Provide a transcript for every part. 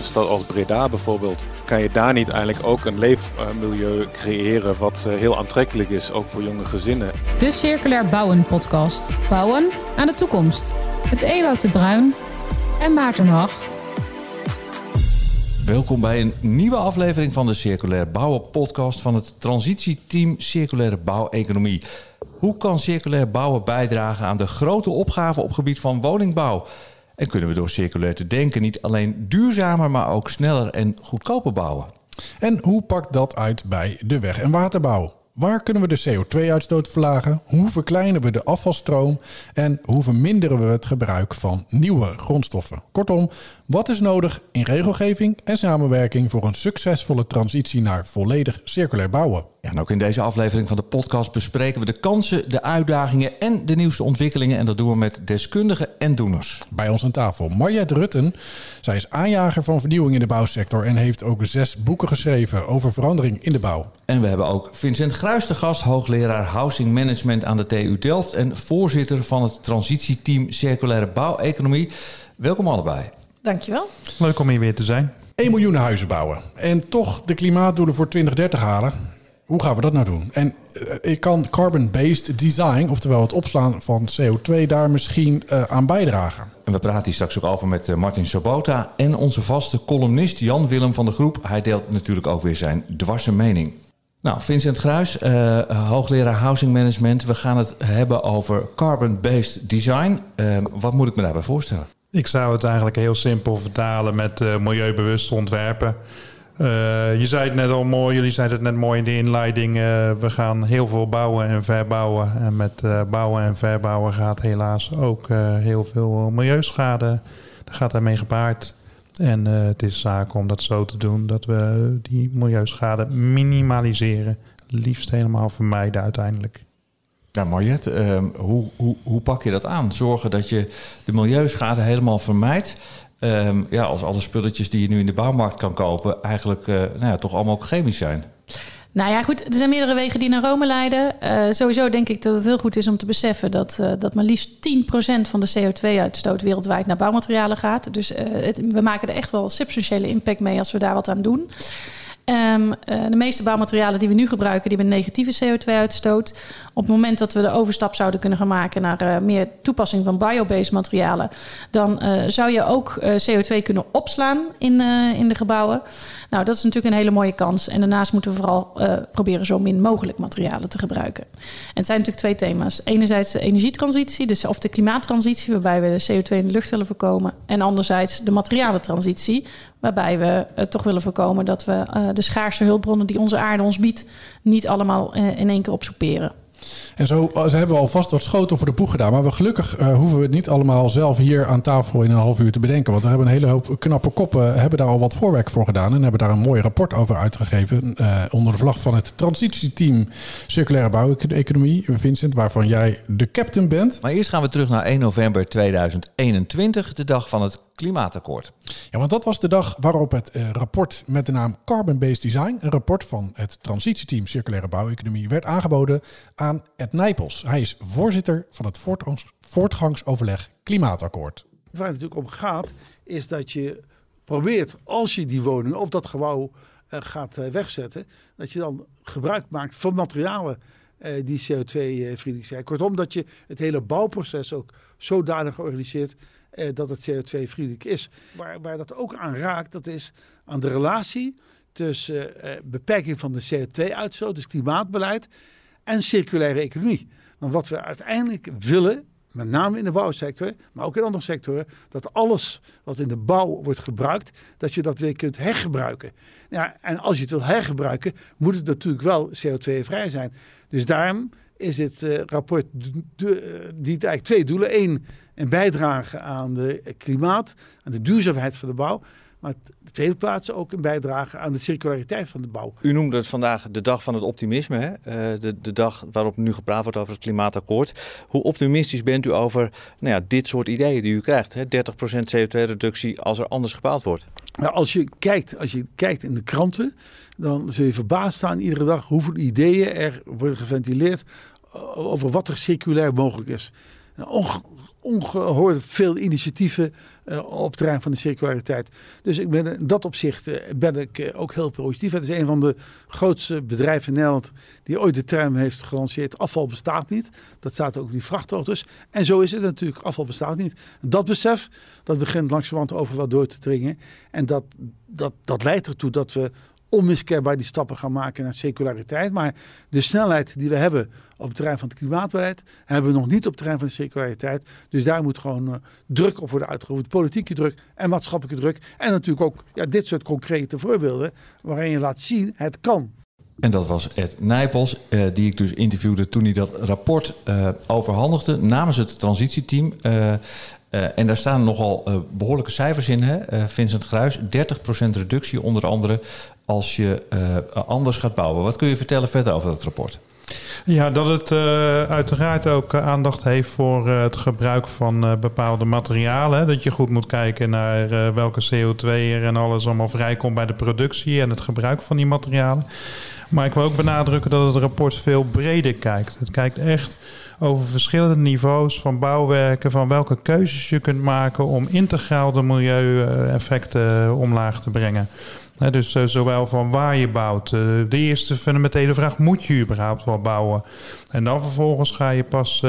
een stad als Breda bijvoorbeeld, kan je daar niet eigenlijk ook een leefmilieu creëren wat eh, heel aantrekkelijk is, ook voor jonge gezinnen. De Circulair Bouwen podcast. Bouwen aan de toekomst. Het Ewout de Bruin en Maarten Hag. Welkom bij een nieuwe aflevering van de Circulair Bouwen podcast van het transitieteam Circulaire Bouweconomie. Hoe kan circulair bouwen bijdragen aan de grote opgave op gebied van woningbouw? En kunnen we door circulair te denken niet alleen duurzamer, maar ook sneller en goedkoper bouwen? En hoe pakt dat uit bij de weg- en waterbouw? Waar kunnen we de CO2-uitstoot verlagen? Hoe verkleinen we de afvalstroom? En hoe verminderen we het gebruik van nieuwe grondstoffen? Kortom, wat is nodig in regelgeving en samenwerking voor een succesvolle transitie naar volledig circulair bouwen? Ja, en ook in deze aflevering van de podcast bespreken we de kansen, de uitdagingen en de nieuwste ontwikkelingen. En dat doen we met deskundigen en doeners. Bij ons aan tafel Marjet Rutten. Zij is aanjager van vernieuwing in de bouwsector en heeft ook zes boeken geschreven over verandering in de bouw. En we hebben ook Vincent Gruis de gast, hoogleraar Housing Management aan de TU Delft en voorzitter van het transitieteam Circulaire Bouweconomie. Welkom allebei. Dankjewel. Leuk om hier weer te zijn. 1 miljoen huizen bouwen en toch de klimaatdoelen voor 2030 halen. Hoe gaan we dat nou doen? En uh, kan carbon-based design, oftewel het opslaan van CO2, daar misschien uh, aan bijdragen? En we praten hier straks ook over met uh, Martin Sobota en onze vaste columnist Jan Willem van de Groep. Hij deelt natuurlijk ook weer zijn dwarse mening. Nou, Vincent Gruis, hoogleraar Housing Management. We gaan het hebben over carbon-based design. wat moet ik me daarbij voorstellen? Ik zou het eigenlijk heel simpel vertalen met milieubewust ontwerpen. Uh, je zei het net al mooi, jullie zeiden het net mooi in de inleiding. Uh, we gaan heel veel bouwen en verbouwen. En met uh, bouwen en verbouwen gaat helaas ook heel veel milieuschade. Dat gaat daarmee gepaard. En het is zaak om dat zo te doen dat we die milieuschade minimaliseren. Liefst helemaal vermijden uiteindelijk. Ja, Mariette, ehm, hoe, hoe, hoe pak je dat aan? Zorgen dat je de milieuschade helemaal vermijdt. Um, ja, als alle spulletjes die je nu in de bouwmarkt kan kopen, eigenlijk uh, nou ja, toch allemaal ook chemisch zijn. Nou ja, goed, er zijn meerdere wegen die naar Rome leiden. Uh, sowieso denk ik dat het heel goed is om te beseffen dat, uh, dat maar liefst 10% van de CO2-uitstoot wereldwijd naar bouwmaterialen gaat. Dus het, we maken er echt wel substantiële impact mee als we daar wat aan doen. Um, uh, de meeste bouwmaterialen die we nu gebruiken, die hebben negatieve CO2-uitstoot. Op het moment dat we de overstap zouden kunnen gaan maken naar uh, meer toepassing van biobased materialen, dan uh, zou je ook CO2 kunnen opslaan in, in de gebouwen. Nou, dat is natuurlijk een hele mooie kans. En daarnaast moeten we vooral proberen zo min mogelijk materialen te gebruiken. En het zijn natuurlijk twee thema's. Enerzijds de energietransitie, dus of de klimaattransitie, waarbij we de CO2 in de lucht willen voorkomen. En anderzijds de materialentransitie, waarbij we uh, toch willen voorkomen dat we uh, de schaarse hulpbronnen die onze aarde ons biedt, niet allemaal uh, in één keer opsoeperen. En zo hebben we alvast wat schoten voor de boeg gedaan. Maar we, gelukkig uh, hoeven we het niet allemaal zelf hier aan tafel in een half uur te bedenken. Want we hebben een hele hoop knappe koppen, hebben daar al wat voorwerk voor gedaan. En hebben daar een mooi rapport over uitgegeven. Uh, onder de vlag van het transitieteam Circulaire Bouweconomie. Vincent, waarvan jij de captain bent. Maar eerst gaan we terug naar 1 november 2021, de dag van het klimaatakkoord. Ja, want dat was de dag waarop het uh, rapport met de naam Carbon Based Design, een rapport van het transitieteam Circulaire Bouweconomie, werd aangeboden aan Ed Nijpels. Hij is voorzitter van het voortgangsoverleg Klimaatakkoord. Waar het natuurlijk om gaat, is dat je probeert, als je die woning of dat gebouw uh, gaat uh, wegzetten, dat je dan gebruik maakt van materialen uh, die CO2-vriendelijk zijn. Kortom, dat je het hele bouwproces ook zodanig organiseert uh, dat het CO2-vriendelijk is. Waar, dat ook aan raakt, dat is aan de relatie tussen uh, beperking van de CO2-uitstoot, dus klimaatbeleid, en circulaire economie. Want wat we uiteindelijk willen, met name in de bouwsector, maar ook in andere sectoren, dat alles wat in de bouw wordt gebruikt, dat je dat weer kunt hergebruiken. En als je het wil hergebruiken, moet het natuurlijk wel CO2-vrij zijn. Dus daarom is het uh, rapport de, dient eigenlijk twee doelen. Eén, een bijdrage aan de klimaat, aan de duurzaamheid van de bouw. Maar de tweede plaats ook een bijdrage aan de circulariteit van de bouw. U noemde het vandaag de dag van het optimisme. Hè? Uh, de, de dag waarop nu gepraat wordt over het klimaatakkoord. Hoe optimistisch bent u over nou ja, dit soort ideeën die u krijgt? Hè? 30% CO2-reductie als er anders gebouwd wordt. Nou, als, je kijkt, als je kijkt in de kranten, dan zul je verbaasd staan iedere dag hoeveel ideeën er worden geventileerd over wat er circulair mogelijk is. onge- ongehoord veel initiatieven eh, op het terrein van de circulariteit. Dus ik ben in dat opzicht eh, ben ik eh, ook heel positief. Het is een van de grootste bedrijven in Nederland die ooit de term heeft gelanceerd. Afval bestaat niet. Dat staat ook in die vrachtauto's. En zo is het natuurlijk. Afval bestaat niet. Dat besef, dat begint langzamerhand overal door te dringen. En dat, dat, dat leidt ertoe dat we onmiskenbaar die stappen gaan maken naar circulariteit. Maar de snelheid die we hebben op het terrein van het klimaatbeleid, hebben we nog niet op het terrein van de circulariteit. Dus daar moet gewoon uh, druk op worden uitgeoefend. Politieke druk en maatschappelijke druk. En natuurlijk ook ja, dit soort concrete voorbeelden waarin je laat zien, het kan. En dat was Ed Nijpels, uh, die ik dus interviewde toen hij dat rapport uh, overhandigde namens het transitieteam. En daar staan nogal uh, behoorlijke cijfers in, hè? Uh, Vincent Gruis. 30% reductie onder andere als je anders gaat bouwen. Wat kun je vertellen verder over dat rapport? Ja, dat het uiteraard ook aandacht heeft voor het gebruik van bepaalde materialen. Dat je goed moet kijken naar welke CO2 er en alles allemaal vrijkomt bij de productie en het gebruik van die materialen. Maar ik wil ook benadrukken dat het rapport veel breder kijkt. Het kijkt echt over verschillende niveaus van bouwwerken, van welke keuzes je kunt maken om integraal de milieueffecten omlaag te brengen. Dus uh, zowel van waar je bouwt. Uh, de eerste fundamentele vraag: moet je überhaupt wel bouwen? En dan vervolgens ga je pas,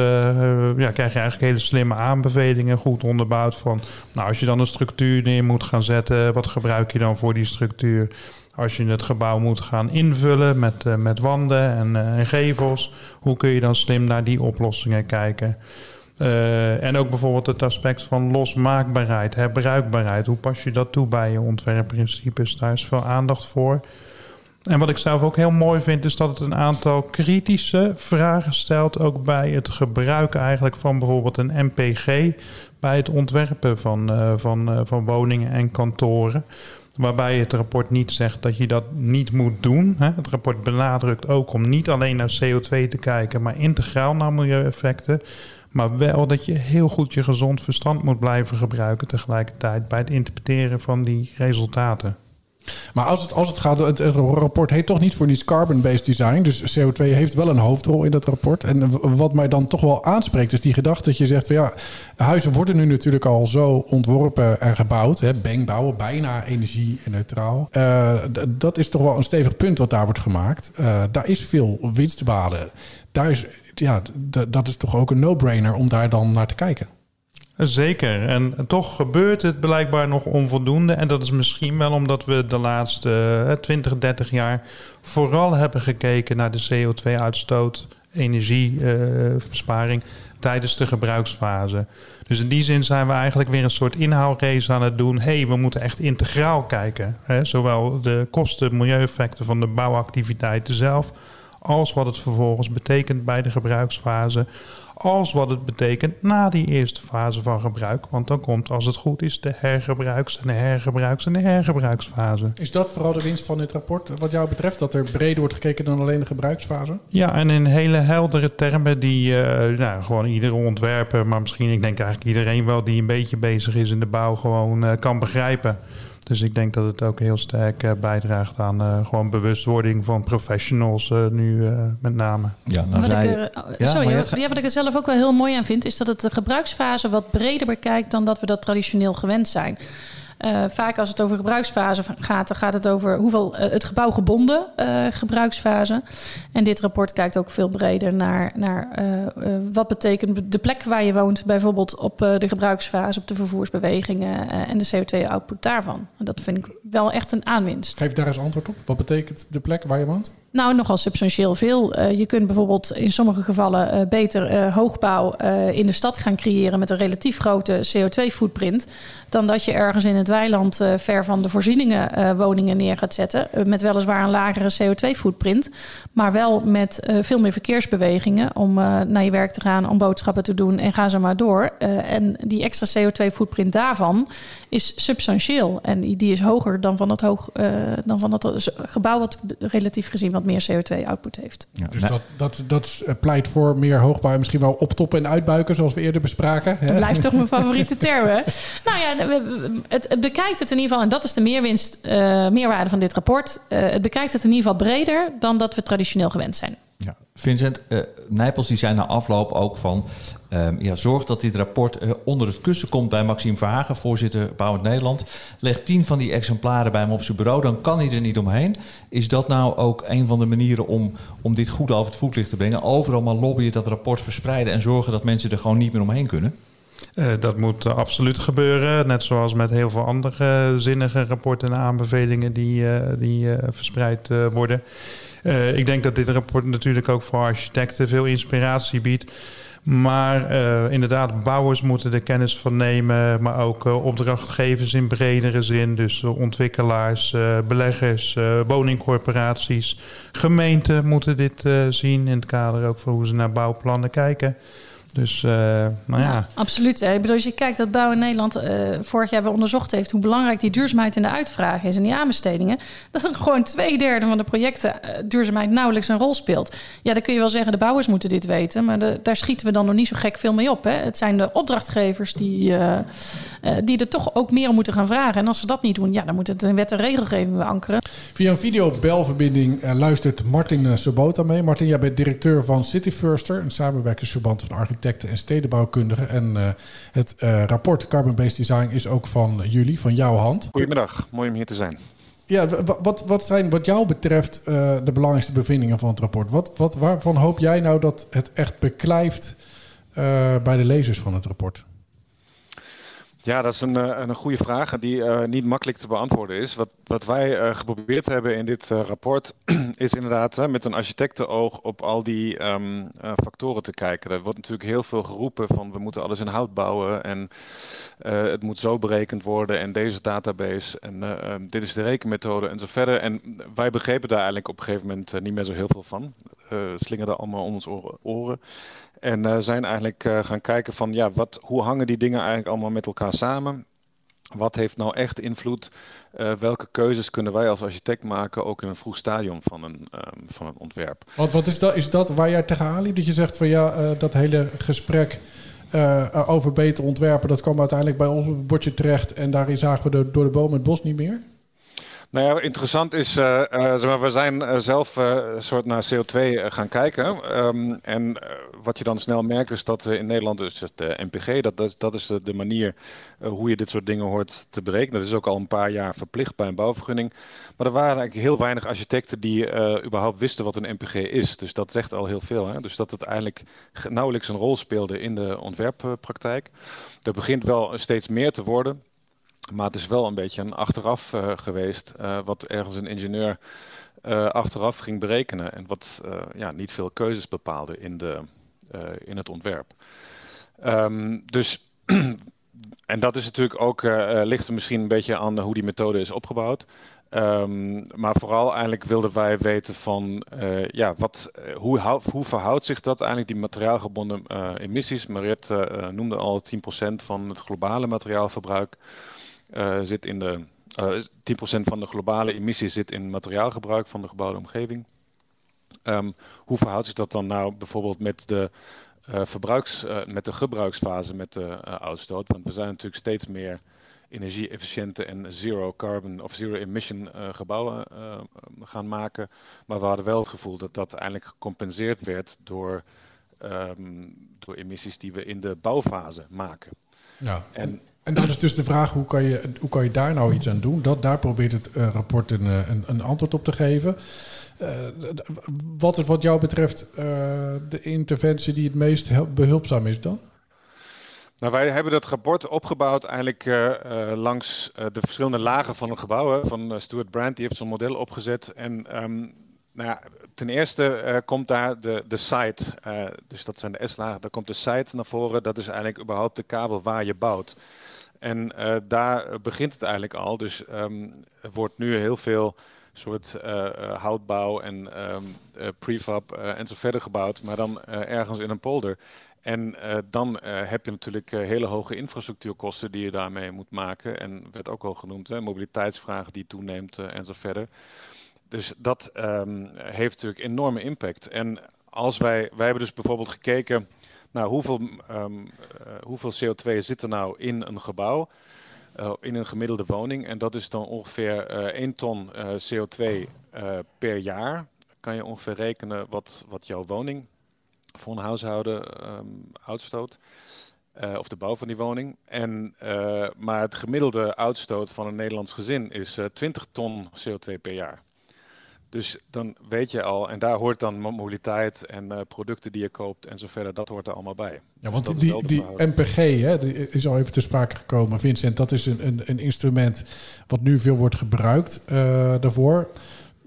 ja, krijg je eigenlijk hele slimme aanbevelingen, goed onderbouwd van. Nou, als je dan een structuur neer moet gaan zetten, wat gebruik je dan voor die structuur? Als je het gebouw moet gaan invullen met, uh, met wanden en, uh, en, gevels, hoe kun je dan slim naar die oplossingen kijken? Uh, en ook bijvoorbeeld het aspect van losmaakbaarheid, herbruikbaarheid. Hoe pas je dat toe bij je ontwerpprincipes? Daar is veel aandacht voor. En wat ik zelf ook heel mooi vind, is dat het een aantal kritische vragen stelt. Ook bij het gebruik eigenlijk van bijvoorbeeld een MPG. Bij het ontwerpen van, van, van woningen en kantoren. Waarbij het rapport niet zegt dat je dat niet moet doen. Het rapport benadrukt ook om niet alleen naar CO2 te kijken, maar integraal naar milieueffecten. Maar wel dat je heel goed je gezond verstand moet blijven gebruiken tegelijkertijd bij het interpreteren van die resultaten. Maar als het, als het gaat, het, het rapport heet toch niet voor niets carbon-based design. Dus CO2 heeft wel een hoofdrol in dat rapport. En wat mij dan toch wel aanspreekt, is die gedachte dat je zegt: van ja, huizen worden nu natuurlijk al zo ontworpen en gebouwd. Hè, bang bouwen, bijna energie-neutraal. Uh, dat is toch wel een stevig punt wat daar wordt gemaakt. Uh, daar is veel winst te behalen. Daar is, ja, dat is toch ook een no-brainer om daar dan naar te kijken. Zeker. En toch gebeurt het blijkbaar nog onvoldoende. En dat is misschien wel omdat we de laatste 20, 30 jaar vooral hebben gekeken naar de CO2-uitstoot, energiebesparing tijdens de gebruiksfase. Dus in die zin zijn we eigenlijk weer een soort inhoudrace aan het doen. Hé, hey, we moeten echt integraal kijken. Hè? Zowel de kosten, milieueffecten van de bouwactiviteiten zelf, als wat het vervolgens betekent bij de gebruiksfase als wat het betekent na die eerste fase van gebruik. Want dan komt, als het goed is, de hergebruiks- en de hergebruiks- en de hergebruiksfase. Is dat vooral de winst van dit rapport, wat jou betreft? Dat er breder wordt gekeken dan alleen de gebruiksfase? Ja, en in hele heldere termen die uh, nou, gewoon iedere ontwerper, maar misschien, ik denk eigenlijk iedereen wel die een beetje bezig is in de bouw, gewoon uh, kan begrijpen. Dus ik denk dat het ook heel sterk uh, bijdraagt aan uh, gewoon bewustwording van professionals uh, nu met name. Ja, nou wat, ik er, ja, sorry, wat, ja, wat ik er zelf ook wel heel mooi aan vind, is dat het de gebruiksfase wat breder bekijkt dan dat we dat traditioneel gewend zijn. Uh, vaak als het over gebruiksfase gaat, dan gaat het over hoeveel uh, het gebouw gebonden uh, gebruiksfase. En dit rapport kijkt ook veel breder naar, naar wat betekent de plek waar je woont, bijvoorbeeld op de gebruiksfase, op de vervoersbewegingen en de CO2-output daarvan. En dat vind ik wel echt een aanwinst. Geef daar eens antwoord op. Wat betekent de plek waar je woont? Nou, nogal substantieel veel. Uh, je kunt bijvoorbeeld in sommige gevallen uh, beter uh, hoogbouw in de stad gaan creëren met een relatief grote CO2-footprint. Dan dat je ergens in het weiland ver van de voorzieningen woningen neer gaat zetten. met weliswaar een lagere CO2-footprint. Maar wel met veel meer verkeersbewegingen om naar je werk te gaan, om boodschappen te doen en ga zo maar door. en die extra CO2-footprint daarvan is substantieel. En die is hoger dan van het, hoog, dan van het gebouw wat relatief gezien wat meer CO2-output heeft. Ja, dus dat, dat, dat pleit voor meer hoogbouw, misschien wel optoppen en uitbuiken, zoals we eerder bespraken. Dat blijft toch mijn favoriete term. Hè? Nou ja, het, het, bekijkt het in ieder geval, en dat is de meerwinst, uh, meerwaarde van dit rapport. Uh, het bekijkt het in ieder geval breder dan dat we traditioneel gewend zijn. Ja, Vincent, uh, Nijpels die zei na afloop ook van... Um, ja, zorg dat dit rapport uh, onder het kussen komt bij Maxime Verhagen, voorzitter Bouwend Nederland. Leg tien van die exemplaren bij hem op zijn bureau, dan kan hij er niet omheen. Is dat nou ook een van de manieren om, om dit goed over het voetlicht te brengen? Overal maar lobbyen, dat rapport verspreiden en zorgen dat mensen er gewoon niet meer omheen kunnen? Uh, dat moet absoluut gebeuren. Net zoals met heel veel andere zinnige rapporten en aanbevelingen die, die verspreid worden. Uh, ik denk dat dit rapport natuurlijk ook voor architecten veel inspiratie biedt. Maar uh, inderdaad, bouwers moeten er kennis van nemen, maar ook uh, opdrachtgevers in bredere zin. Dus ontwikkelaars, beleggers, woningcorporaties, gemeenten moeten dit zien in het kader ook van hoe ze naar bouwplannen kijken. Dus, uh, nou ja. Absoluut. Hè. Ik bedoel, als je kijkt dat Bouw in Nederland uh, vorig jaar wel onderzocht heeft hoe belangrijk die duurzaamheid in de uitvraag is en die aanbestedingen, dat er gewoon twee derde van de projecten uh, duurzaamheid nauwelijks een rol speelt. Ja, dan kun je wel zeggen, de bouwers moeten dit weten, maar daar schieten we dan nog niet zo gek veel mee op. Hè. Het zijn de opdrachtgevers die, die er toch ook meer om moeten gaan vragen. En als ze dat niet doen, ja, dan moet het in wet en regelgeving ankeren. Via een videobelverbinding luistert Martin Sobota mee. Martin, jij bent directeur van City Firster, een samenwerkingsverband van architecten en stedenbouwkundigen. En uh, het uh, rapport Carbon Based Design is ook van jullie, van jouw hand. Goedemiddag, mooi om hier te zijn. Ja, wat, wat zijn wat jou betreft uh, de belangrijkste bevindingen van het rapport? Wat, wat, waarvan hoop jij nou dat het echt beklijft bij de lezers van het rapport? Ja, dat is een, eh, een goede vraag die uh, niet makkelijk te beantwoorden is. Wat, wat wij uh, geprobeerd hebben in dit rapport is inderdaad met een architectenoog op al die um, factoren te kijken. Er wordt natuurlijk heel veel geroepen van we moeten alles in hout bouwen en het moet zo berekend worden en deze database en dit is de rekenmethode en zo verder. En wij begrepen daar eigenlijk op een gegeven moment niet meer zo heel veel van. slingerde allemaal om ons oren. En uh, zijn eigenlijk uh, gaan kijken van ja, wat, hoe hangen die dingen eigenlijk allemaal met elkaar samen? Wat heeft nou echt invloed? Uh, welke keuzes kunnen wij als architect maken, ook in een vroeg stadium van een, um, van een ontwerp? Want wat is dat, is dat waar jij tegenaan liep? Dat je zegt van ja, dat hele gesprek over beter ontwerpen, dat kwam uiteindelijk bij ons op het bordje terecht en daarin zagen we door de boom het bos niet meer? Nou ja, interessant is, zeg maar, we zijn uh, zelf een soort naar CO2 gaan kijken. Um, en wat je dan snel merkt is dat in Nederland, dus de NPG, dat, dat, dat is de, manier hoe je dit soort dingen hoort te berekenen. Dat is ook al een paar jaar verplicht bij een bouwvergunning. Maar er waren eigenlijk heel weinig architecten die überhaupt wisten wat een NPG is. Dus dat zegt al heel veel. Hè? Dus dat het eigenlijk nauwelijks een rol speelde in de ontwerppraktijk. Er begint wel steeds meer te worden. Maar het is wel een beetje een achteraf uh, geweest, uh, wat ergens een ingenieur uh, achteraf ging berekenen en wat ja, niet veel keuzes bepaalde in, de, in het ontwerp. Um, dus, en dat is natuurlijk ook, ligt er misschien een beetje aan hoe die methode is opgebouwd. Um, maar vooral eigenlijk wilden wij weten van, ja, wat, hoe, hoe verhoudt zich dat eigenlijk, die materiaalgebonden emissies? Mariette noemde al 10% van het globale materiaalverbruik. Uh, zit in de, uh, eh, 10% van de globale emissie zit in materiaalgebruik van de gebouwde omgeving. Um, hoe verhoudt zich dat dan nou bijvoorbeeld met de, uh, verbruiks, met de gebruiksfase met de uitstoot? Want we zijn natuurlijk steeds meer energie-efficiënte en zero carbon of zero emission gebouwen gaan maken. Maar we hadden wel het gevoel dat dat eigenlijk gecompenseerd werd door, um, door emissies die we in de bouwfase maken. Ja. En en dat is dus de vraag, hoe kan je, hoe kan je daar nou iets aan doen? Dat, daar probeert het uh, rapport een, eh, een, een, antwoord op te geven. Uh, wat is wat jou betreft de interventie die het meest behulpzaam is dan? Nou, wij hebben dat rapport opgebouwd eigenlijk langs de verschillende lagen van het gebouw. Van Stuart Brand, die heeft zo'n model opgezet. En um, nou ja, ten eerste komt daar de, de site, dus dat zijn de S-lagen, daar komt de site naar voren. Dat is eigenlijk überhaupt de kabel waar je bouwt. En uh, daar begint het eigenlijk al. Dus um, er wordt nu heel veel soort uh, houtbouw en um, prefab en zo verder gebouwd, maar dan ergens in een polder. En dan heb je natuurlijk hele hoge infrastructuurkosten die je daarmee moet maken. En werd ook al genoemd, hè, mobiliteitsvraag die toeneemt en zo verder. Dus dat um, heeft natuurlijk enorme impact. En als wij, wij hebben dus bijvoorbeeld gekeken nou, hoeveel, um, uh, hoeveel CO2 zit er nou in een gebouw, uh, in een gemiddelde woning? En dat is dan ongeveer uh, 1 ton CO2 per jaar kan je ongeveer rekenen wat, wat jouw woning voor een huishouden ehm, uitstoot. Of de bouw van die woning. En, maar het gemiddelde uitstoot van een Nederlands gezin is uh, 20 ton CO2 per jaar. Dus dan weet je al, en daar hoort dan mobiliteit en uh, producten die je koopt en zo verder, dat hoort er allemaal bij. Ja, want dus die, die MPG hè, die is al even te sprake gekomen. Vincent, dat is een, een, een instrument wat nu veel wordt gebruikt uh, daarvoor.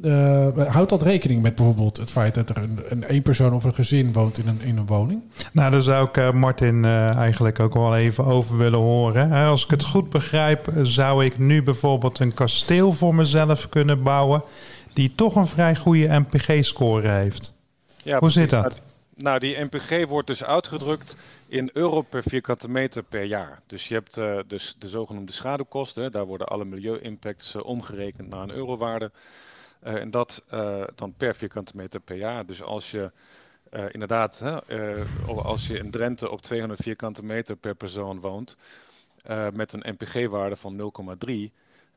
Uh, houdt dat rekening met bijvoorbeeld het feit dat er een, een één persoon of een gezin woont in een, in een woning? Nou, daar zou ik uh, Martin uh, eigenlijk ook wel even over willen horen. Als ik het goed begrijp, zou ik nu bijvoorbeeld een kasteel voor mezelf kunnen bouwen die toch een vrij goede MPG-score heeft. Ja, Hoe zit dat? Nou, die MPG wordt dus uitgedrukt in euro per vierkante meter per jaar. Dus je hebt uh, dus de zogenoemde schaduwkosten. Daar worden alle milieu-impacts uh, omgerekend naar een eurowaarde. Uh, en dat dan per vierkante meter per jaar. Dus als je inderdaad, als je in Drenthe op 200 vierkante meter per persoon woont, met een MPG-waarde van 0,3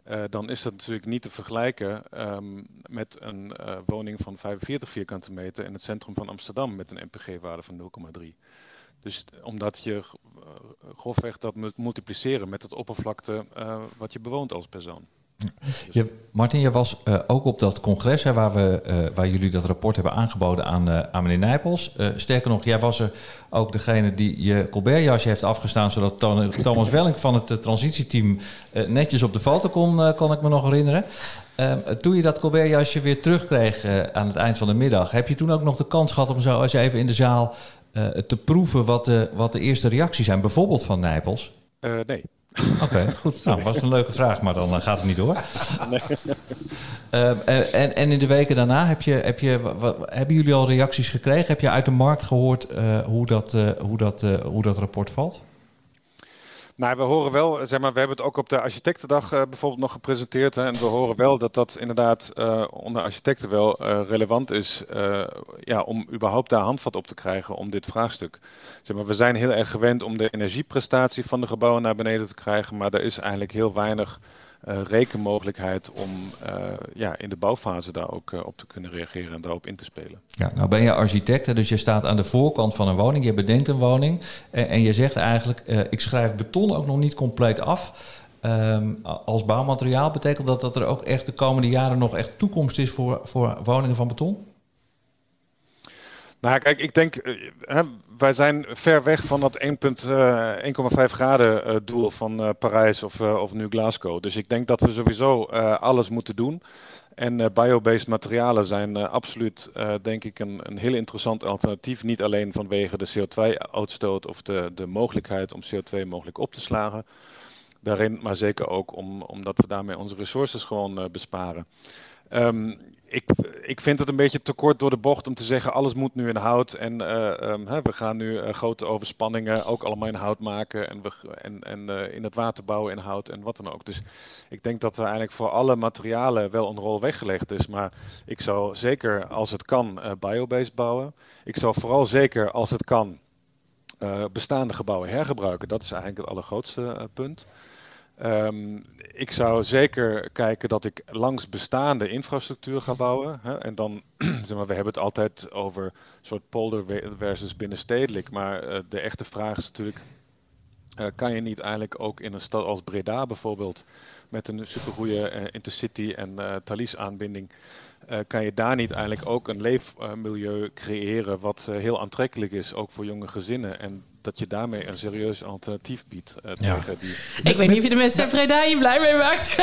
uh, dan is dat natuurlijk niet te vergelijken um, met een uh, woning van 45 vierkante meter in het centrum van Amsterdam met een MPG-waarde van 0,3. Dus omdat je uh, grofweg dat moet multipliceren met het oppervlakte wat je bewoont als persoon. Je, Martin, je was uh, ook op dat congres hè, waar, we, uh, waar jullie dat rapport hebben aangeboden aan, uh, aan meneer Nijpels. sterker nog, jij was er ook degene die je Colbert-jasje heeft afgestaan, zodat Thomas Welling van het transitieteam netjes op de foto kon, kon ik me nog herinneren. Ehm, toen je dat Colbert-jasje weer terugkreeg aan het eind van de middag, heb je toen ook nog de kans gehad om zo eens even in de zaal te proeven wat de, wat de eerste reacties zijn, bijvoorbeeld van Nijpels? nee. Oké, goed. Nou, was een leuke vraag, maar dan uh, gaat het niet door. Nee. Uh, en, en in de weken daarna, heb je, heb je, wat, hebben jullie al reacties gekregen? Heb je uit de markt gehoord uh, hoe, dat, hoe, dat, hoe dat rapport valt? Nou, we horen wel, zeg maar, we hebben het ook op de architectendag uh, bijvoorbeeld nog gepresenteerd. Hè, en we horen wel dat dat inderdaad uh, onder architecten wel relevant is ja, om überhaupt daar handvat op te krijgen om dit vraagstuk. Zeg maar, we zijn heel erg gewend om de energieprestatie van de gebouwen naar beneden te krijgen, maar er is eigenlijk heel weinig rekenmogelijkheid om uh, ja, in de bouwfase daar ook uh, op te kunnen reageren en daarop in te spelen. Ja, nou ben je architect, dus je staat aan de voorkant van een woning, je bedenkt een woning en, en je zegt eigenlijk, ik schrijf beton ook nog niet compleet af. Um, als bouwmateriaal betekent dat dat er ook echt de komende jaren nog echt toekomst is voor, voor woningen van beton? Nou, kijk, ik denk, hè, wij zijn ver weg van dat 1,5 uh, graden uh, doel van Parijs of, of nu Glasgow. Dus ik denk dat we sowieso alles moeten doen. En biobased materialen zijn absoluut, denk ik, een, een heel interessant alternatief. Niet alleen vanwege de CO2-uitstoot of de, de mogelijkheid om CO2 mogelijk op te slagen daarin, maar zeker ook om, omdat we daarmee onze resources gewoon besparen. Um, ik, ik vind het een beetje te kort door de bocht om te zeggen alles moet nu in hout. En uh, um, hè, we gaan nu uh, grote overspanningen ook allemaal in hout maken. En, we, en, en uh, in het water bouwen in hout en wat dan ook. Dus ik denk dat er eigenlijk voor alle materialen wel een rol weggelegd is. Maar ik zou zeker als het kan biobased bouwen. Ik zou vooral zeker als het kan bestaande gebouwen hergebruiken. Dat is eigenlijk het allergrootste punt. Um, ik zou zeker kijken dat ik langs bestaande infrastructuur ga bouwen. Hè? En dan, zeg maar, we hebben het altijd over soort polder versus binnenstedelijk. Maar uh, de echte vraag is natuurlijk, uh, kan je niet eigenlijk ook in een stad als Breda bijvoorbeeld, met een supergoeie uh, intercity en Thalys aanbinding, kan je daar niet eigenlijk ook een leefmilieu creëren wat heel aantrekkelijk is, ook voor jonge gezinnen. En dat je daarmee een serieus alternatief biedt uh, ja. tegen die... Ik weet niet of je de mensen in Breda hier blij mee maakt.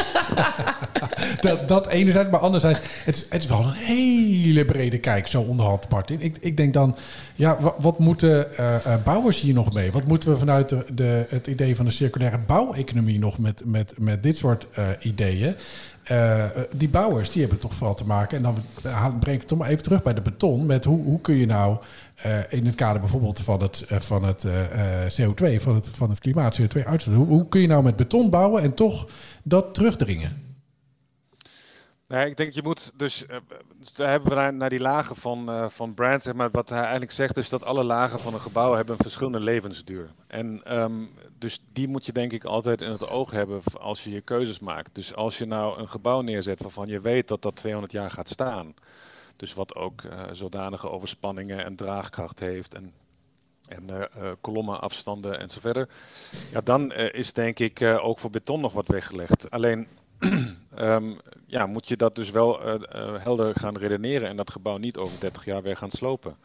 dat, dat enerzijds, maar anderzijds... Het is, het is wel een hele brede kijk, zo onderhand, Martin. Ik, ik denk dan, ja, wat, wat moeten uh, bouwers hier nog mee? Wat moeten we vanuit de, de, het idee van de circulaire bouweconomie nog met, met, met dit soort uh, ideeën? Uh, die bouwers die hebben toch vooral te maken. En dan breng ik het toch maar even terug bij de beton. Met hoe, hoe kun je nou uh, in het kader bijvoorbeeld van het, uh, van het CO2, van het, van het klimaat, CO2-uitstoot. Hoe, hoe kun je nou met beton bouwen en toch dat terugdringen? Nee, ik denk je moet dus, daar hebben we naar, die lagen van, van brand, zeg maar, wat hij eigenlijk zegt is dat alle lagen van een gebouw hebben een verschillende levensduur. En um, dus die moet je denk ik altijd in het oog hebben als je je keuzes maakt. Dus als je nou een gebouw neerzet waarvan je weet dat dat 200 jaar gaat staan, Dus wat ook zodanige overspanningen en draagkracht heeft en, en kolommenafstanden en zo verder. Ja, dan is denk ik ook voor beton nog wat weggelegd. Alleen Ehm, ja, moet je dat dus wel helder gaan redeneren en dat gebouw niet over 30 jaar weer gaan slopen.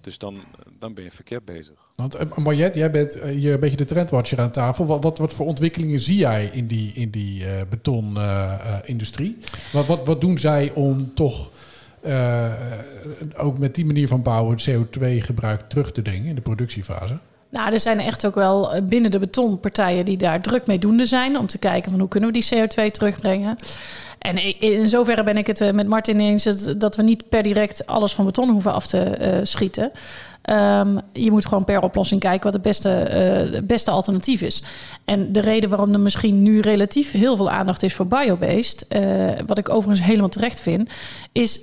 Dus dan, dan ben je verkeerd bezig. Want uh, Mariette, jij bent uh, hier een beetje de trendwatcher aan tafel. Wat, wat, wat voor ontwikkelingen zie jij in die, in die uh, betonindustrie? wat, wat, wat doen zij om toch ook met die manier van bouwen het CO2-gebruik terug te dringen in de productiefase? Nou, er zijn echt ook wel binnen de betonpartijen die daar druk mee doende zijn om te kijken van hoe kunnen we die CO2 terugbrengen. En in zoverre ben ik het eh, met Martin eens dat we niet per direct alles van beton hoeven af te uh, schieten. Um, je moet gewoon per oplossing kijken wat het beste, uh, beste alternatief is. En de reden waarom er misschien nu relatief heel veel aandacht is voor biobased, uh, wat ik overigens helemaal terecht vind, is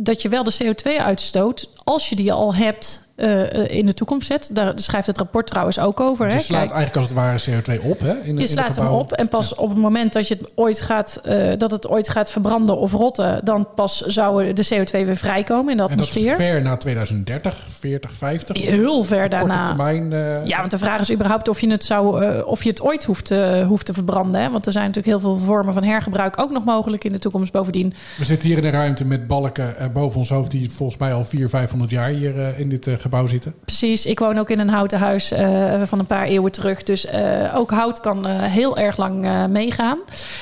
dat je wel de CO2-uitstoot, als je die al hebt, uh, in de toekomst zet. Daar schrijft het rapport trouwens ook over. Je hè? slaat Kijk, eigenlijk als het ware CO2 op. Hè? In, je in slaat hem op en pas Ja. op het moment dat, je het ooit gaat, uh, dat het ooit gaat verbranden of rotten... dan pas zou de CO2 weer vrijkomen in de En dat is atmosfeer. ver na 2030, 40, 50. Heel ver daarna. termijn. eh, Ja, want de vraag is überhaupt of je het, zou, of je het ooit hoeft, te hoeft te verbranden. Hè? Want er zijn natuurlijk heel veel vormen van hergebruik ook nog mogelijk in de toekomst. Bovendien, We zitten hier in een ruimte met balken boven ons hoofd... die volgens mij al 400, 500 jaar hier in dit zitten. precies. Ik woon ook in een houten huis uh, van een paar eeuwen terug. Dus uh, ook hout kan uh, heel erg lang meegaan.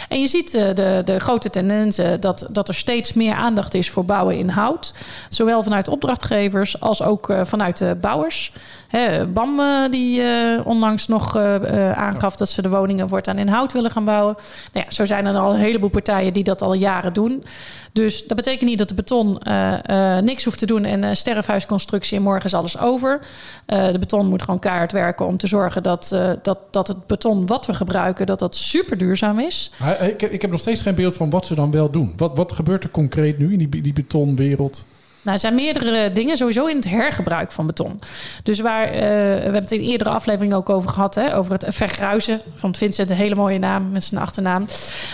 En je ziet de, de grote tendensen dat, dat er steeds meer aandacht is voor bouwen in hout. Zowel vanuit opdrachtgevers als ook vanuit de bouwers. BAM die onlangs nog aangaf dat ze de woningen voortaan in hout willen gaan bouwen. Nou ja, zo zijn er al een heleboel partijen die dat al jaren doen. Dus dat betekent niet dat de beton niks hoeft te doen en sterfhuisconstructie en morgen is alles over. de beton moet gewoon keihard werken om te zorgen dat, dat, dat het beton wat we gebruiken, dat dat super duurzaam is. Ik, ik, heb nog steeds geen beeld van wat ze dan wel doen. Wat, wat gebeurt er concreet nu in die, die betonwereld? Nou, er zijn meerdere dingen sowieso in het hergebruik van beton. Dus waar, uh, we hebben het in eerdere aflevering ook over gehad, hè, over het vergruizen. Van Vincent, een hele mooie naam met zijn achternaam.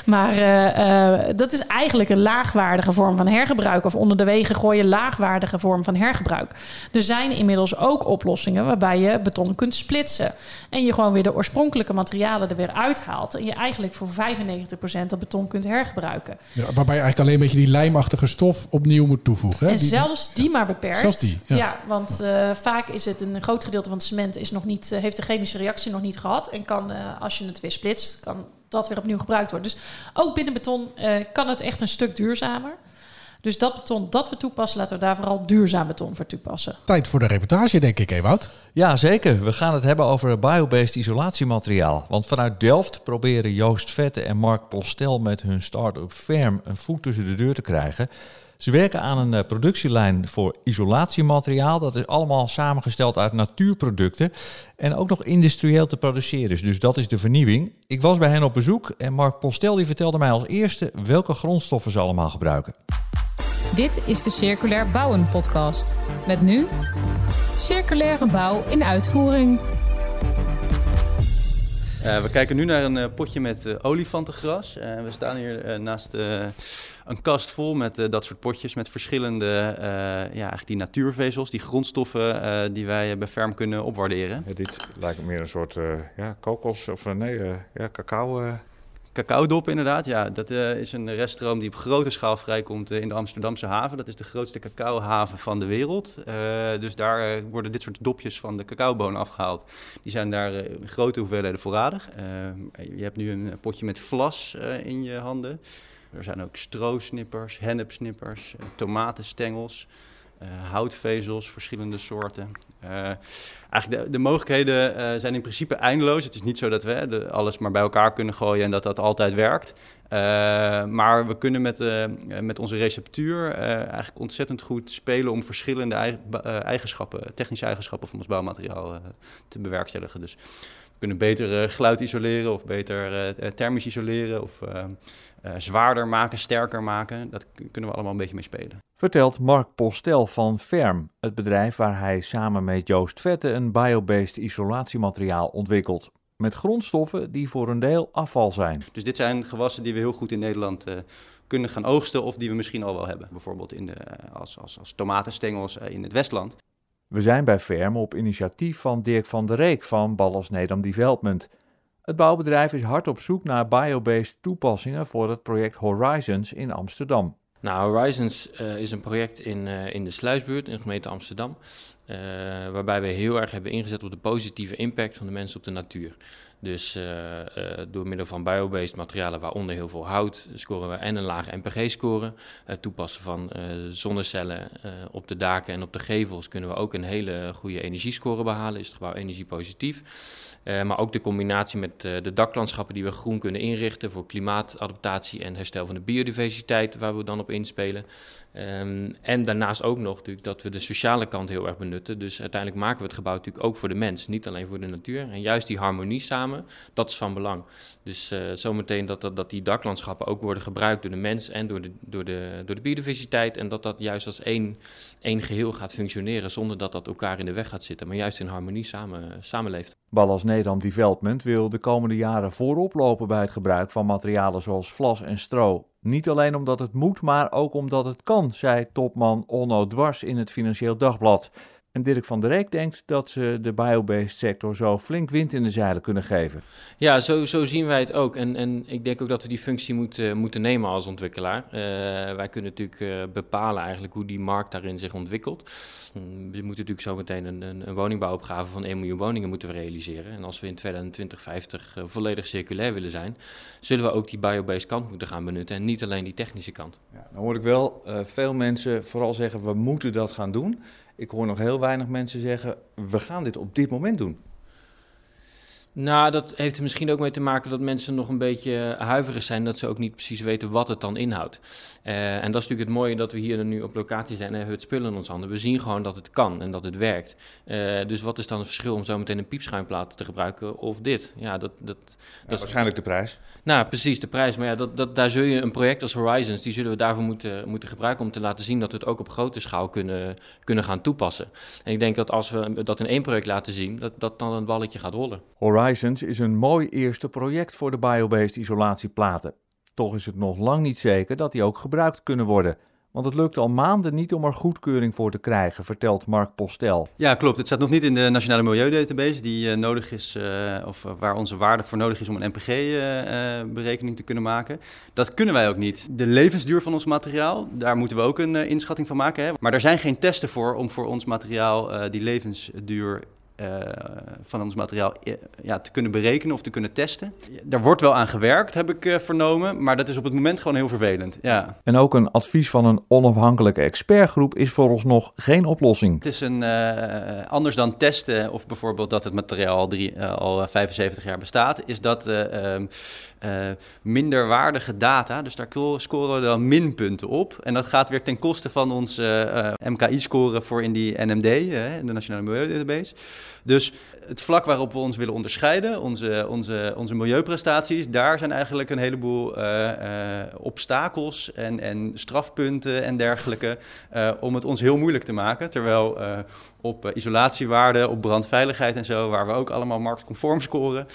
Maar uh, uh, dat is eigenlijk een laagwaardige vorm van hergebruik. Of onder de wegen gooien, laagwaardige vorm van hergebruik. Er zijn inmiddels ook oplossingen waarbij je beton kunt splitsen. En je gewoon weer de oorspronkelijke materialen er weer uithaalt. En je eigenlijk voor 95% dat beton kunt hergebruiken. Ja, waarbij je eigenlijk alleen een beetje die lijmachtige stof opnieuw moet toevoegen. Hè? Die, zelfs die maar beperkt. Zelfs die, ja. ja want uh, vaak is het een groot gedeelte van het cement is nog niet, uh, heeft de chemische reactie nog niet gehad. En kan, uh, als je het weer splitst, kan dat weer opnieuw gebruikt worden. Dus ook binnen beton kan het echt een stuk duurzamer. Dus dat beton dat we toepassen, laten we daar vooral duurzaam beton voor toepassen. Tijd voor de reportage, denk ik, Ewout. Ja, zeker. We gaan het hebben over biobased isolatiemateriaal. Want vanuit Delft proberen Joost Vette en Mark Postel met hun start-up Ferm een voet tussen de deur te krijgen. Ze werken aan een uh, productielijn voor isolatiemateriaal. Dat is allemaal samengesteld uit natuurproducten en ook nog industrieel te produceren. Dus dat is de vernieuwing. Ik was bij hen op bezoek en Mark Postel die vertelde mij als eerste welke grondstoffen ze allemaal gebruiken. Dit is de Circulair Bouwen podcast. Met nu circulaire bouw in uitvoering. Uh, we kijken nu naar een uh, potje met uh, olifantengras. we staan hier naast een kast vol met dat soort potjes met verschillende, ja, eigenlijk die natuurvezels, die grondstoffen die wij bij Ferm kunnen opwaarderen. Dit lijkt meer een soort ja, kokos of nee, ja, cacao. Cacaodop inderdaad, ja. Dat uh, is een reststroom die op grote schaal vrijkomt uh, in de Amsterdamse haven. Dat is de grootste cacaohaven van de wereld. Uh, dus daar worden dit soort dopjes van de cacaobonen afgehaald. Die zijn daar in grote hoeveelheden voorradig. je hebt nu een potje met vlas in je handen. Er zijn ook stroosnippers, hennepsnippers, tomatenstengels... Uh, houtvezels, verschillende soorten. Uh, eigenlijk de, de mogelijkheden uh, zijn in principe eindeloos. Het is niet zo dat we alles maar bij elkaar kunnen gooien en dat dat altijd werkt. maar we kunnen met, met onze receptuur eigenlijk ontzettend goed spelen om verschillende eigenschappen, technische eigenschappen van ons bouwmateriaal te bewerkstelligen. Dus we kunnen beter geluid isoleren of beter thermisch isoleren of zwaarder maken, sterker maken. Dat kunnen we allemaal een beetje mee spelen. Vertelt Mark Postel van Ferm, het bedrijf waar hij samen met Joost Vette een biobased isolatiemateriaal ontwikkelt. met grondstoffen die voor een deel afval zijn. Dus dit zijn gewassen die we heel goed in Nederland uh, kunnen gaan oogsten of die we misschien al wel hebben. Bijvoorbeeld in de, als, als, als tomatenstengels in het Westland. We zijn bij Ferm op initiatief van Dirk van der Reek van Ballas Nedam Development. Het bouwbedrijf is hard op zoek naar biobased toepassingen voor het project Horizons in Amsterdam. Nou, Horizons uh, is een project in, uh, in de Sluisbuurt in de gemeente Amsterdam. Uh, waarbij we heel erg hebben ingezet op de positieve impact van de mensen op de natuur. Dus door middel van biobased materialen, waaronder heel veel hout, scoren we en een lage NPG-score. Het toepassen van zonnecellen op de daken en op de gevels kunnen we ook een hele goede energiescore behalen. Is het gebouw energiepositief. Maar ook de combinatie met de daklandschappen die we groen kunnen inrichten voor klimaatadaptatie en herstel van de biodiversiteit, waar we dan op inspelen. Um, en daarnaast ook nog natuurlijk dat we de sociale kant heel erg benutten. Dus uiteindelijk maken we het gebouw natuurlijk ook voor de mens, niet alleen voor de natuur. En juist die harmonie samen, dat is van belang. Dus uh, zometeen dat, dat, dat die daklandschappen ook worden gebruikt door de mens en door de, door de, door de biodiversiteit. En dat dat juist als één, één geheel gaat functioneren zonder dat dat elkaar in de weg gaat zitten. Maar juist in harmonie samen, samenleeft. Ballas Nederland Development wil de komende jaren voorop lopen bij het gebruik van materialen zoals vlas en stro. Niet alleen omdat het moet, maar ook omdat het kan, zei topman Onno Dwars in het Financieel Dagblad. En Dirk van der Reek denkt dat ze de biobased sector zo flink wind in de zeilen kunnen geven. Ja, zo, zo zien wij het ook. En, en ik denk ook dat we die functie moeten, moeten nemen als ontwikkelaar. Uh, wij kunnen natuurlijk uh, bepalen eigenlijk hoe die markt daarin zich ontwikkelt. We moeten natuurlijk zo meteen een, een, een, woningbouwopgave van 1 miljoen woningen moeten realiseren. En als we in 2050 uh, volledig circulair willen zijn, zullen we ook die biobased kant moeten gaan benutten en niet alleen die technische kant. Ja, dan hoor ik wel veel mensen vooral zeggen, we moeten dat gaan doen. Ik hoor nog heel weinig mensen zeggen: we gaan dit op dit moment doen. Nou, dat heeft er misschien ook mee te maken dat mensen nog een beetje huiverig zijn, dat ze ook niet precies weten wat het dan inhoudt. Uh, en dat is natuurlijk het mooie dat we hier nu op locatie zijn en hebben het spullen in ons handen. We zien gewoon dat het kan en dat het werkt. Uh, dus wat is dan het verschil om zo meteen een piepschuimplaat te gebruiken of dit? Ja, dat, dat, ja, dat waarschijnlijk de prijs. Nou, precies, de prijs. Maar ja, dat, dat, daar zul je een project als Horizons, die zullen we daarvoor moeten, moeten gebruiken om te laten zien dat we het ook op grote schaal kunnen, kunnen gaan toepassen. En ik denk dat als we dat in één project laten zien, dat, dat dan een balletje gaat rollen. Horizons is een mooi eerste project voor de biobased isolatieplaten. Toch is het nog lang niet zeker dat die ook gebruikt kunnen worden. Want het lukt al maanden niet om er goedkeuring voor te krijgen, vertelt Mark Postel. Ja, klopt. Het staat nog niet in de Nationale Milieudatabase, die uh, nodig is, uh, of waar onze waarde voor nodig is om een NPG-berekening uh, te kunnen maken. Dat kunnen wij ook niet. De levensduur van ons materiaal, daar moeten we ook een inschatting van maken. Hè? Maar er zijn geen testen voor om voor ons materiaal die levensduur uh, van ons materiaal ja, te kunnen berekenen of te kunnen testen. Daar wordt wel aan gewerkt, heb ik uh, vernomen, maar dat is op het moment gewoon heel vervelend. Ja. En ook een advies van een onafhankelijke expertgroep is voor ons nog geen oplossing. Het is een, uh, anders dan testen of bijvoorbeeld dat het materiaal al, drie, al 75 jaar bestaat, is dat ehm, minderwaardige data, dus daar scoren we dan minpunten op. En dat gaat weer ten koste van ons MKI-score voor in die NMD, de Nationale Milieudatabase. Dus het vlak waarop we ons willen onderscheiden, onze, onze, onze milieuprestaties, daar zijn eigenlijk een heleboel obstakels en, en strafpunten en dergelijke om het ons heel moeilijk te maken. Terwijl op isolatiewaarden, op brandveiligheid en zo, waar we ook allemaal marktconform scoren.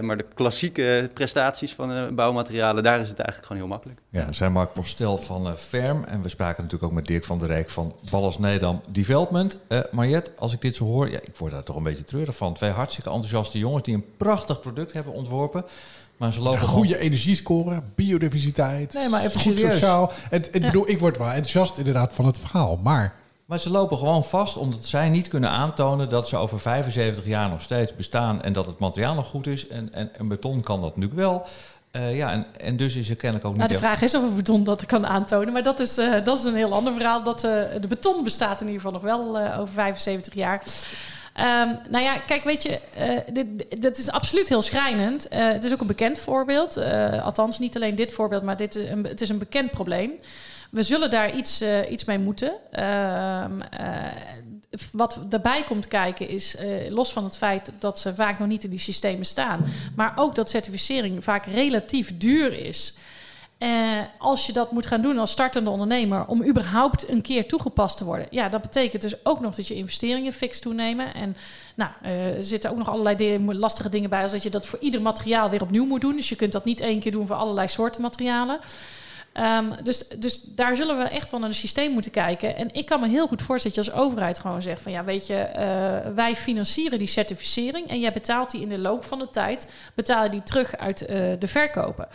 Maar de klassieke prestaties van bouwmaterialen, daar is het eigenlijk gewoon heel makkelijk. Ja, zijn Mark Postel van Ferm en we spraken natuurlijk ook met Dirk van der Rijk van Ballas Nedam Development. Mariette, als ik dit zo hoor, ja, ik word daar toch een beetje treurig van. Twee hartstikke enthousiaste jongens die een prachtig product hebben ontworpen. Maar ze lopen een goede gewoon... energiescore, biodiversiteit, nee, maar even goed serieus. sociaal. Het, het, ja. bedoel, ik word wel enthousiast inderdaad van het verhaal, maar... Maar ze lopen gewoon vast omdat zij niet kunnen aantonen dat ze over 75 jaar nog steeds bestaan en dat het materiaal nog goed is. En, en, en beton kan dat natuurlijk wel. Uh, ja, en, en dus is er kennelijk ook niet... Nou, de vraag is of een beton dat kan aantonen. Maar dat is, uh, dat is een heel ander verhaal. Dat, uh, de beton bestaat in ieder geval nog wel over 75 jaar. Um, nou ja, kijk, weet je, uh, dit, dit, is absoluut heel schrijnend. Uh, het is ook een bekend voorbeeld. Uh, althans, niet alleen dit voorbeeld, maar dit, een, het is een bekend probleem. We zullen daar iets, iets mee moeten. Ehm, wat daarbij komt kijken is, los van het feit dat ze vaak nog niet in die systemen staan, maar ook dat certificering vaak relatief duur is. Eh, als je dat moet gaan doen als startende ondernemer, om überhaupt een keer toegepast te worden, ja, dat betekent dus ook nog dat je investeringen fix toenemen. En nou, eh, er zitten ook nog allerlei lastige dingen bij, als dat je dat voor ieder materiaal weer opnieuw moet doen. Dus je kunt dat niet één keer doen voor allerlei soorten materialen. Ehm, dus, dus daar zullen we echt wel naar het systeem moeten kijken. En ik kan me heel goed voorstellen dat je als overheid gewoon zegt van ja, weet je, eh, wij financieren die certificering en jij betaalt die in de loop van de tijd, betaal je die terug uit uh, de verkopen.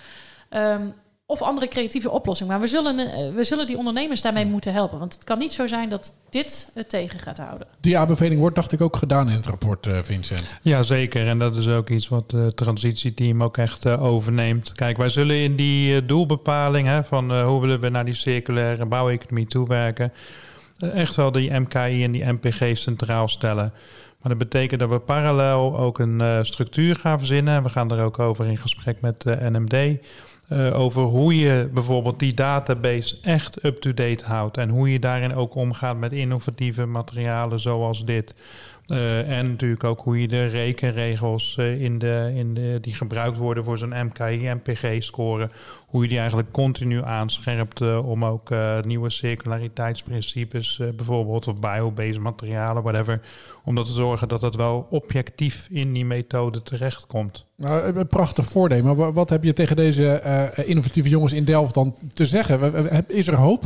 Um, of andere creatieve oplossing. Maar we zullen, uh, we zullen die ondernemers daarmee moeten helpen. Want het kan niet zo zijn dat dit het tegen gaat houden. Die aanbeveling wordt, dacht ik, ook gedaan in het rapport, uh, Vincent. Ja, zeker. En dat is ook iets wat het transitieteam ook echt overneemt. Kijk, wij zullen in die doelbepaling hè, van hoe willen we naar die circulaire bouweconomie toewerken, echt wel die MKI en die MPG centraal stellen. Maar dat betekent dat we parallel ook een structuur gaan verzinnen. We gaan er ook over in gesprek met NMD uh, over hoe je bijvoorbeeld die database echt up-to-date houdt. En hoe je daarin ook omgaat met innovatieve materialen zoals dit. Uh, en natuurlijk ook hoe je de rekenregels uh, in de, in de, die gebruikt worden voor zo'n MKI, MPG-score, hoe je die eigenlijk continu aanscherpt uh, om ook nieuwe circulariteitsprincipes, bijvoorbeeld of biobased materialen, whatever, om dat te zorgen dat dat wel objectief in die methode terechtkomt. Nou, een prachtig voordeel. Maar wat heb je tegen deze innovatieve jongens in Delft dan te zeggen? Is er hoop?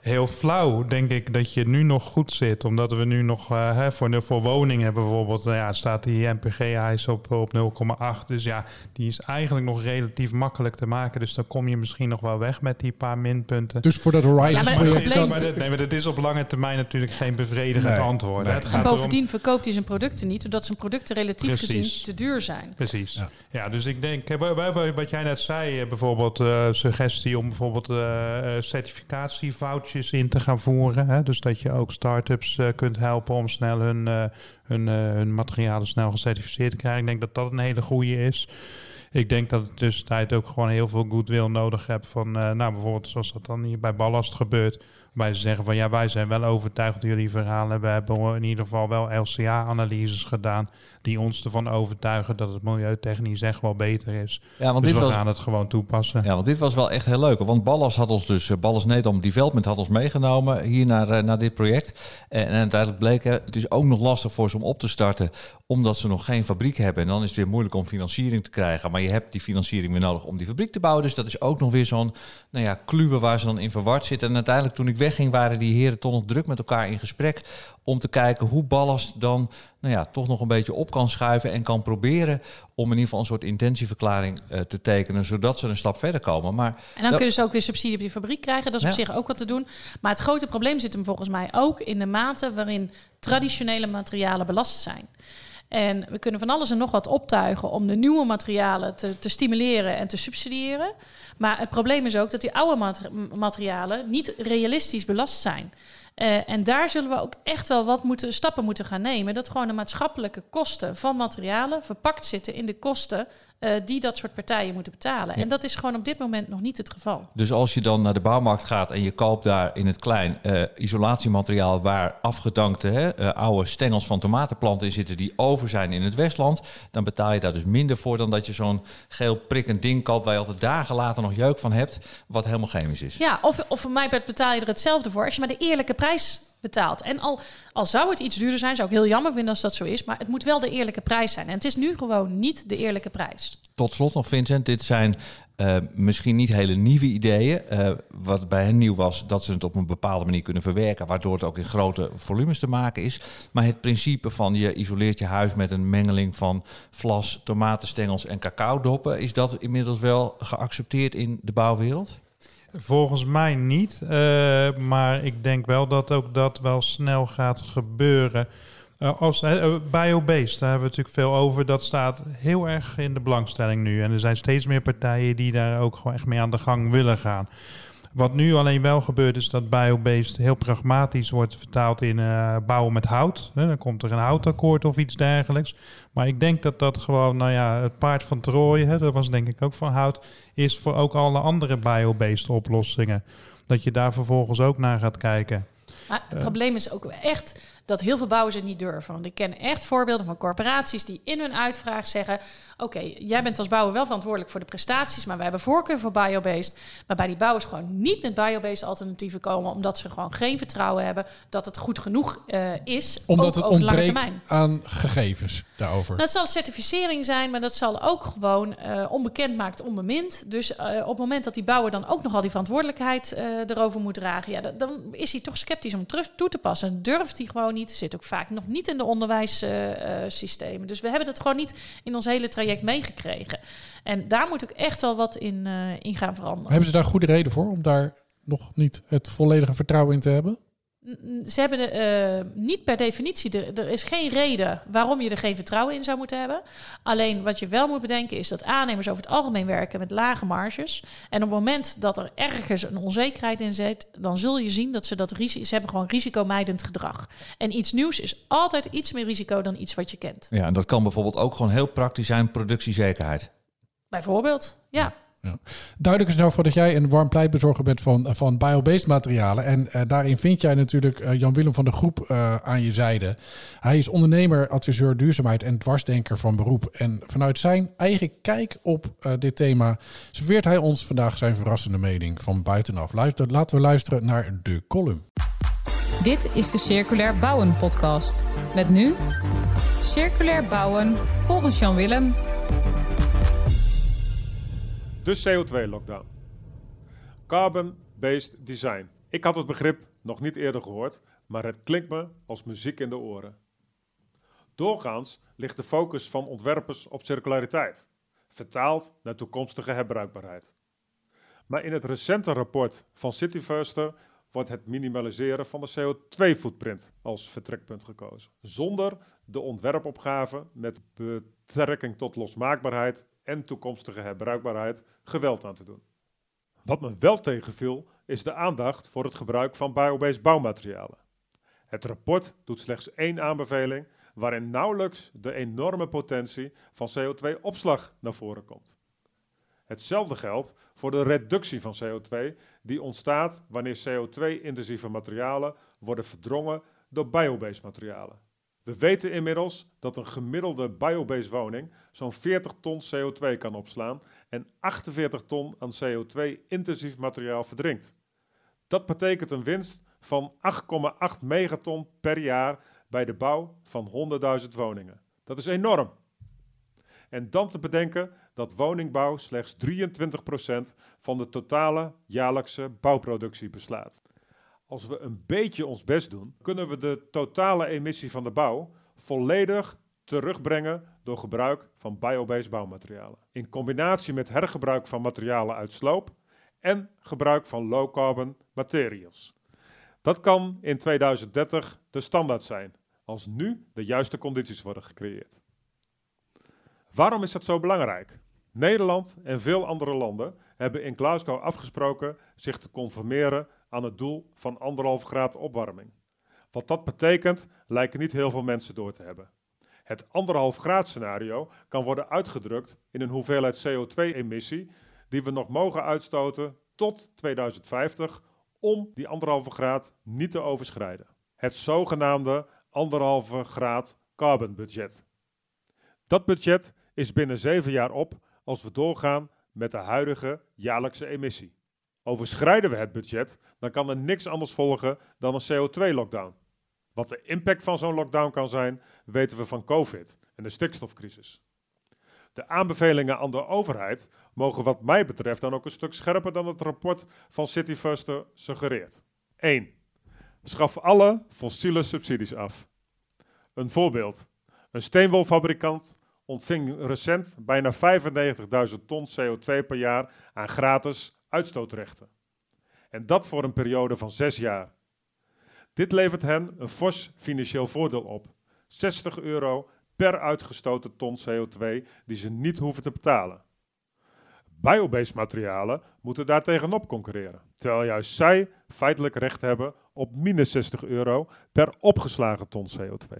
Heel flauw, denk ik, dat je nu nog goed zit. Omdat we nu nog uh, hè, voor, de, voor woningen bijvoorbeeld, nou ja, staat die NPG-eis op, op 0,8. Dus ja, die is eigenlijk nog relatief makkelijk te maken. Dus dan kom je misschien nog wel weg met die paar minpunten. Dus voor dat Horizon-project... Ja, maar, nee, maar dat is op lange termijn natuurlijk geen bevredigend nee. antwoord. Nee. Het gaat en bovendien erom... verkoopt hij zijn producten niet, omdat zijn producten relatief Precies. gezien te duur zijn. Precies. Ja, ja dus ik denk, wat jij net zei, bijvoorbeeld uh, suggestie om bijvoorbeeld uh, in te gaan voeren. Hè? Dus dat je ook start-ups uh, kunt helpen om snel hun, uh, hun, uh, hun materialen snel gecertificeerd te krijgen. Ik denk dat dat een hele goede is. Ik denk dat het tussentijd ook gewoon heel veel goodwill nodig hebt van, nou bijvoorbeeld zoals dat dan hier bij Ballast gebeurt Waarbij ze zeggen van ja, wij zijn wel overtuigd door jullie verhalen. We hebben in ieder geval wel LCA-analyses gedaan die ons ervan overtuigen dat het milieutechnisch echt wel beter is. Ja, want dus dit we was, gaan het gewoon toepassen. Ja, want dit was wel echt heel leuk. Want Ballas had ons dus, eh, Ballas Nedam Development had ons meegenomen hier naar, eh, naar dit project. En, en uiteindelijk bleek het is ook nog lastig voor ze om op te starten, omdat ze nog geen fabriek hebben. En dan is het weer moeilijk om financiering te krijgen. Maar je hebt die financiering weer nodig om die fabriek te bouwen. Dus dat is ook nog weer zo'n nou ja, kluwe waar ze dan in verward zitten. En uiteindelijk toen ik wegging, waren die heren toch nog druk met elkaar in gesprek om te kijken hoe ballast dan nou ja, toch nog een beetje op kan schuiven en kan proberen om in ieder geval een soort intentieverklaring uh, te tekenen, zodat ze een stap verder komen. Maar en dan kunnen ze ook weer subsidie op die fabriek krijgen. Dat is op zich ook wat te doen. Maar het grote probleem zit hem volgens mij ook in de mate waarin traditionele materialen belast zijn. En we kunnen van alles en nog wat optuigen om de nieuwe materialen te, te stimuleren en te subsidiëren. Maar het probleem is ook dat die oude materialen niet realistisch belast zijn. Uh, en daar zullen we ook echt wel wat moeten, stappen moeten gaan nemen. Dat gewoon de maatschappelijke kosten van materialen verpakt zitten in de kosten uh, die dat soort partijen moeten betalen. En dat is gewoon op dit moment nog niet het geval. Dus als je dan naar de bouwmarkt gaat en je koopt daar in het klein uh, isolatiemateriaal waar afgedankte hè, uh, oude stengels van tomatenplanten in zitten die over zijn in het Westland, dan betaal je daar dus minder voor dan dat je zo'n geel prikkend ding koopt waar je altijd dagen later nog jeuk van hebt, wat helemaal chemisch is. Ja, of, of voor mij betaal je er hetzelfde voor als je maar de eerlijke prijs betaalt. En al, al zou het iets duurder zijn, zou ik heel jammer vinden als dat zo is. Maar het moet wel de eerlijke prijs zijn. En het is nu gewoon niet de eerlijke prijs. Tot slot nog, Vincent, dit zijn uh, misschien niet hele nieuwe ideeën. Uh, wat bij hen nieuw was, dat ze het op een bepaalde manier kunnen verwerken, waardoor het ook in grote volumes te maken is. Maar het principe van je isoleert je huis met een mengeling van vlas, tomatenstengels en cacaodoppen, is dat inmiddels wel geaccepteerd in de bouwwereld? Volgens mij niet. Uh, maar ik denk wel dat ook dat wel snel gaat gebeuren. Uh, als, uh, biobased, daar hebben we natuurlijk veel over. Dat staat heel erg in de belangstelling nu. En er zijn steeds meer partijen die daar ook gewoon echt mee aan de gang willen gaan. Wat nu alleen wel gebeurt is dat biobased heel pragmatisch wordt vertaald in uh, bouwen met hout. dan komt er een houtakkoord of iets dergelijks. Maar ik denk dat dat gewoon, nou ja, het paard van Troje, dat was denk ik ook van hout, is voor ook alle andere biobased oplossingen. Dat je daar vervolgens ook naar gaat kijken. Maar het probleem is ook echt dat heel veel bouwers het niet durven. Want ik ken echt voorbeelden van corporaties die in hun uitvraag zeggen: Oké, jij bent als bouwer wel verantwoordelijk voor de prestaties, maar wij hebben voorkeur voor biobased. Maar bij die bouwers gewoon niet met biobased alternatieven komen, omdat ze gewoon geen vertrouwen hebben dat het goed genoeg uh, is. Omdat het ontbreekt aan gegevens daarover. Dat zal certificering zijn, maar dat zal ook gewoon eh, onbekend maakt onbemind. Dus eh, op het moment dat die bouwer dan ook nog al die verantwoordelijkheid eh, erover moet dragen, ja, dan, dan is hij toch sceptisch om terug toe te passen. En durft hij gewoon niet. Zit ook vaak nog niet in de onderwijssystemen. dus we hebben het gewoon niet in ons hele traject meegekregen. En daar moet ook echt wel wat in, eh, in gaan veranderen. Hebben ze daar goede reden voor om daar nog niet het volledige vertrouwen in te hebben? Ze hebben de, eh, niet per definitie, de, er is geen reden waarom je er geen vertrouwen in zou moeten hebben. Alleen wat je wel moet bedenken is dat aannemers over het algemeen werken met lage marges. En op het moment dat er ergens een onzekerheid in zit, dan zul je zien dat ze dat risico, ze hebben gewoon risicomijdend gedrag. En iets nieuws is altijd iets meer risico dan iets wat je kent. Ja, en dat kan bijvoorbeeld ook gewoon heel praktisch zijn, productiezekerheid. Bijvoorbeeld, ja. Duidelijk is nou voor dat jij een warm pleitbezorger bent van, van biobased materialen. En eh, daarin vind jij natuurlijk eh, Jan-Willem van der Groep eh, aan je zijde. Hij is ondernemer, adviseur duurzaamheid en dwarsdenker van beroep. En vanuit zijn eigen kijk op eh, dit thema serveert hij ons vandaag zijn verrassende mening van buitenaf. Luister, laten we luisteren naar de column. Dit is de Circulair Bouwen podcast. Met nu Circulair Bouwen volgens Jan Willem. De CO2-lockdown. Carbon-based design. Ik had het begrip nog niet eerder gehoord, maar het klinkt me als muziek in de oren. Doorgaans ligt de focus van ontwerpers op circulariteit, vertaald naar toekomstige herbruikbaarheid. Maar in het recente rapport van Cityfirster wordt het minimaliseren van de CO2-footprint als vertrekpunt gekozen, zonder de ontwerpopgave met betrekking tot losmaakbaarheid en toekomstige herbruikbaarheid geweld aan te doen. Wat me wel tegenviel is de aandacht voor het gebruik van biobased bouwmaterialen. Het rapport doet slechts één aanbeveling waarin nauwelijks de enorme potentie van CO2-opslag naar voren komt. Hetzelfde geldt voor de reductie van CO2 die ontstaat wanneer CO2-intensieve materialen worden verdrongen door biobased materialen. We weten inmiddels dat een gemiddelde biobased woning zo'n 40 ton CO2 kan opslaan en 48 ton aan CO2-intensief materiaal verdrinkt. Dat betekent een winst van 8,8 megaton per jaar bij de bouw van 100.000 woningen. Dat is enorm. En dan te bedenken dat woningbouw slechts 23% van de totale jaarlijkse bouwproductie beslaat. Als we een beetje ons best doen, kunnen we de totale emissie van de bouw volledig terugbrengen door gebruik van biobased bouwmaterialen. In combinatie met hergebruik van materialen uit sloop en gebruik van low-carbon materials. Dat kan in 2030 de standaard zijn, als nu de juiste condities worden gecreëerd. Waarom is dat zo belangrijk? Nederland en veel andere landen hebben in Glasgow afgesproken zich te conformeren aan het doel van anderhalf graad opwarming. Wat dat betekent, lijken niet heel veel mensen door te hebben. Het anderhalf graad scenario kan worden uitgedrukt in een hoeveelheid CO2-emissie die we nog mogen uitstoten tot 2050 om die anderhalve graad niet te overschrijden. Het zogenaamde anderhalve graad carbon budget. Dat budget is binnen zeven jaar op als we doorgaan met de huidige jaarlijkse emissie. Overschrijden we het budget, dan kan er niks anders volgen dan een CO2-lockdown. Wat de impact van zo'n lockdown kan zijn, weten we van COVID en de stikstofcrisis. De aanbevelingen aan de overheid mogen wat mij betreft dan ook een stuk scherper dan het rapport van Cityfuster suggereert. 1. Schaf alle fossiele subsidies af. Een voorbeeld. Een steenwolfabrikant ontving recent bijna 95.000 ton CO2 per jaar aan gratis uitstootrechten. En dat voor een periode van zes jaar. Dit levert hen een fors financieel voordeel op. 60 euro per uitgestoten ton CO2 die ze niet hoeven te betalen. Biobased materialen moeten daartegenop concurreren, terwijl juist zij feitelijk recht hebben op minus 60 euro per opgeslagen ton CO2.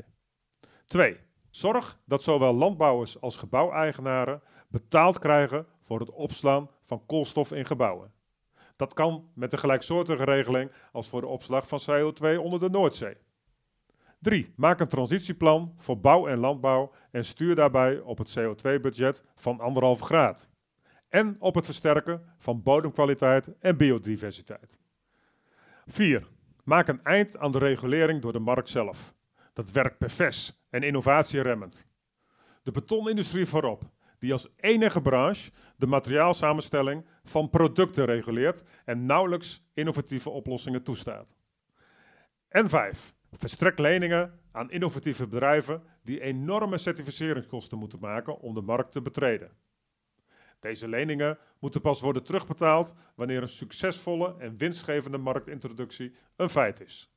2. Zorg dat zowel landbouwers als gebouweigenaren betaald krijgen voor het opslaan van koolstof in gebouwen. Dat kan met een gelijksoortige regeling als voor de opslag van CO2 onder de Noordzee. 3. Maak een transitieplan voor bouw en landbouw en stuur daarbij op het CO2-budget van 1,5 graad. En op het versterken van bodemkwaliteit en biodiversiteit. 4. Maak een eind aan de regulering door de markt zelf. Dat werkt pervers en innovatieremmend. De betonindustrie voorop, die als enige branche de materiaalsamenstelling van producten reguleert en nauwelijks innovatieve oplossingen toestaat. En 5. Verstrek leningen aan innovatieve bedrijven die enorme certificeringskosten moeten maken om de markt te betreden. Deze leningen moeten pas worden terugbetaald wanneer een succesvolle en winstgevende marktintroductie een feit is.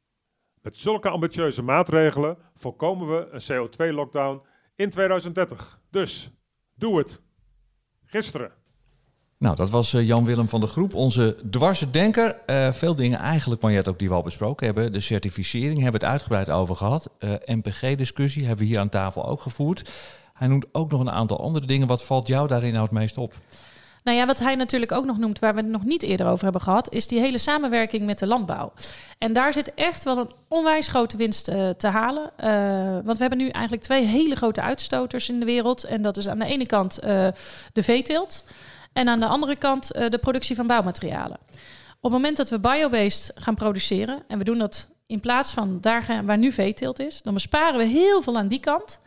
Met zulke ambitieuze maatregelen voorkomen we een CO2-lockdown in 2030. Dus, doe het. Gisteren. Nou, dat was eh, Jan-Willem van de Groep, onze dwarse denker. Eh, veel dingen eigenlijk, Mariette, ook die we al besproken hebben. De certificering hebben we het uitgebreid over gehad. Uh, MPG-discussie hebben we hier aan tafel ook gevoerd. Hij noemt ook nog een aantal andere dingen. Wat valt jou daarin nou het meest op? Nou ja, wat hij natuurlijk ook nog noemt, waar we het nog niet eerder over hebben gehad, is die hele samenwerking met de landbouw. En daar zit echt wel een onwijs grote winst uh, te halen. Uh, want we hebben nu eigenlijk twee hele grote uitstoters in de wereld. En dat is aan de ene kant uh, de veeteelt en aan de andere kant de productie van bouwmaterialen. Op het moment dat we biobased gaan produceren, en we doen dat in plaats van daar waar nu veeteelt is, dan besparen we heel veel aan die kant.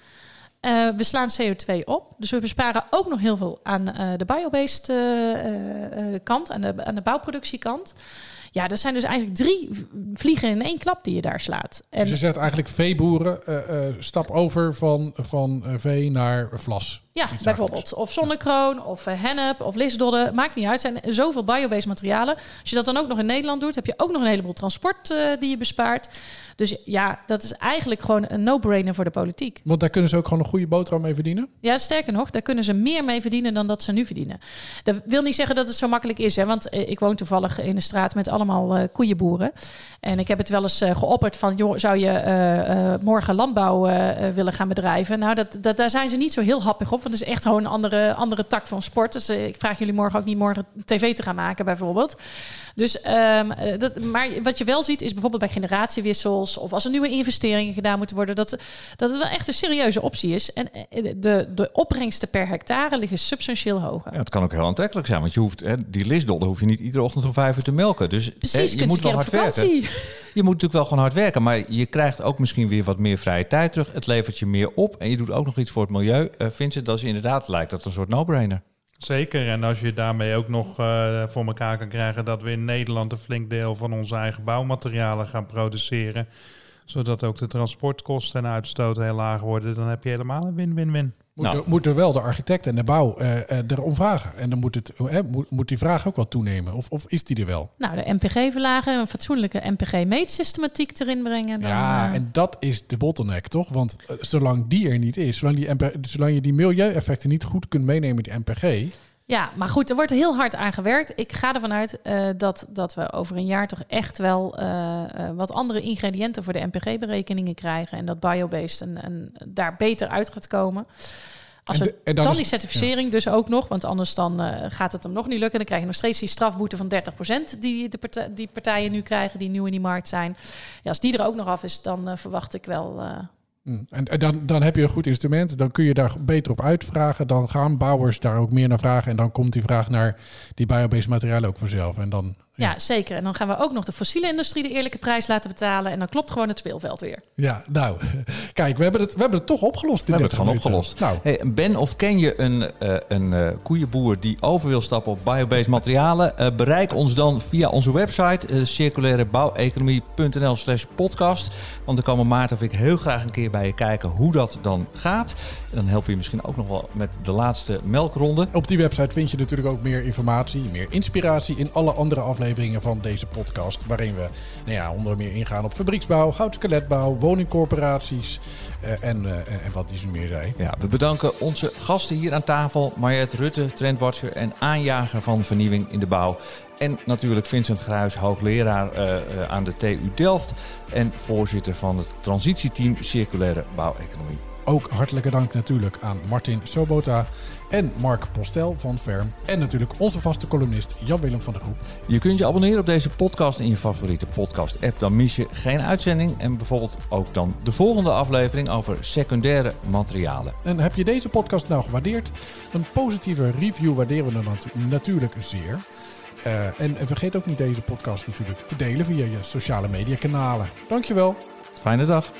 Uh, we slaan CO2 op. Dus we besparen ook nog heel veel aan uh, de biobased uh, kant, aan de, aan de bouwproductiekant. Ja, dat zijn dus eigenlijk drie vliegen in één klap die je daar slaat. En dus je zegt eigenlijk veeboeren, stap over van, van vee naar vlas. Ja, bijvoorbeeld. Of zonnekroon, of hennep, of lisdodden. Maakt niet uit. Er zijn zoveel biobased materialen. Als je dat dan ook nog in Nederland doet, heb je ook nog een heleboel transport die je bespaart. Dus ja, dat is eigenlijk gewoon een no-brainer voor de politiek. Want daar kunnen ze ook gewoon een goede boterham mee verdienen? Ja, sterker nog, daar kunnen ze meer mee verdienen dan dat ze nu verdienen. Dat wil niet zeggen dat het zo makkelijk is, hè, want ik woon toevallig in een straat met allemaal uh, koeienboeren. En ik heb het wel eens uh, geopperd van, joh, zou je morgen landbouw willen gaan bedrijven? Nou, dat, dat, daar zijn ze niet zo heel happig op, het is echt gewoon een andere, andere tak van sport. Dus ik vraag jullie morgen ook niet morgen tv te gaan maken, bijvoorbeeld. Dus, um, dat, maar wat je wel ziet is bijvoorbeeld bij generatiewissels of als er nieuwe investeringen gedaan moeten worden, dat, dat het wel echt een serieuze optie is. En eh, de, de opbrengsten per hectare liggen substantieel hoger. Ja, het kan ook heel aantrekkelijk zijn, want je hoeft hè, die lisdollen hoef je niet iedere ochtend om vijf uur te melken. Dus Precies, hè, je moet wel hard werken. Je moet natuurlijk wel gewoon hard werken, maar je krijgt ook misschien weer wat meer vrije tijd terug. Het levert je meer op en je doet ook nog iets voor het milieu. Uh, Vincent, dat is inderdaad lijkt dat een soort no-brainer. Zeker, en als je daarmee ook nog uh, voor elkaar kan krijgen dat we in Nederland een flink deel van onze eigen bouwmaterialen gaan produceren, zodat ook de transportkosten en uitstoot heel laag worden, dan heb je helemaal een win-win-win. Moet, nou. er, moet er wel de architect en de bouw uh, erom vragen. En dan moet, het, uh, moet, moet die vraag ook wel toenemen. Of, of is die er wel? Nou, de MPG verlagen, een fatsoenlijke MPG-meetsystematiek erin brengen. Dan, ja, en dat is de bottleneck, toch? Want zolang die er niet is, zolang, die MP, zolang je die milieueffecten niet goed kunt meenemen in die MPG... Ja, maar goed, er wordt heel hard aan gewerkt. Ik ga ervan uit uh, dat, dat we over een jaar toch echt wel uh, uh, wat andere ingrediënten voor de MPG-berekeningen krijgen. En dat biobased en, en daar beter uit gaat komen. Als we en dan, dan die certificering ja. dus ook nog, want anders dan gaat het hem nog niet lukken. Dan krijg je nog steeds die strafboete van 30% die, de partij, die partijen nu krijgen, die nieuw in die markt zijn. Ja, als die er ook nog af is, dan verwacht ik wel. En dan, dan heb je een goed instrument, dan kun je daar beter op uitvragen. Dan gaan bouwers daar ook meer naar vragen. En dan komt die vraag naar die biobased materialen ook vanzelf. En dan ja. zeker. En dan gaan we ook nog de fossiele industrie de eerlijke prijs laten betalen. En dan klopt gewoon het speelveld weer. Ja, nou, kijk, we hebben het, we hebben het toch opgelost. We hebben het gewoon opgelost. Nou. Hey, ben of ken je een, uh, een uh, koeienboer die over wil stappen op biobased materialen? Uh, bereik ons dan via onze website uh, circulairebouweconomie.nl slash podcast. Want dan komen Maarten of ik heel graag een keer bij je kijken hoe dat dan gaat. En dan helpen we je misschien ook nog wel met de laatste melkronde. Op die website vind je natuurlijk ook meer informatie, meer inspiratie in alle andere afleveringen afleveringen van deze podcast. Waarin we nou ja, onder meer ingaan op fabrieksbouw, houtskeletbouw, woningcorporaties uh, en, uh, en wat is er meer zei. Ja, we bedanken onze gasten hier aan tafel. Mariette Rutte, trendwatcher en aanjager van vernieuwing in de bouw. En natuurlijk Vincent Gruis, hoogleraar uh, aan de TU Delft en voorzitter van het transitieteam Circulaire Bouweconomie. Ook hartelijke dank natuurlijk aan Martin Sobota en Mark Postel van Ferm. En natuurlijk onze vaste columnist Jan-Willem van der Groep. Je kunt je abonneren op deze podcast in je favoriete podcast-app. Dan mis je geen uitzending en bijvoorbeeld ook dan de volgende aflevering over secundaire materialen. En heb je deze podcast nou gewaardeerd? Een positieve review waarderen we dan natu- natuurlijk zeer. Eh, en vergeet ook niet deze podcast natuurlijk te delen via je sociale media kanalen. Dankjewel. Fijne dag.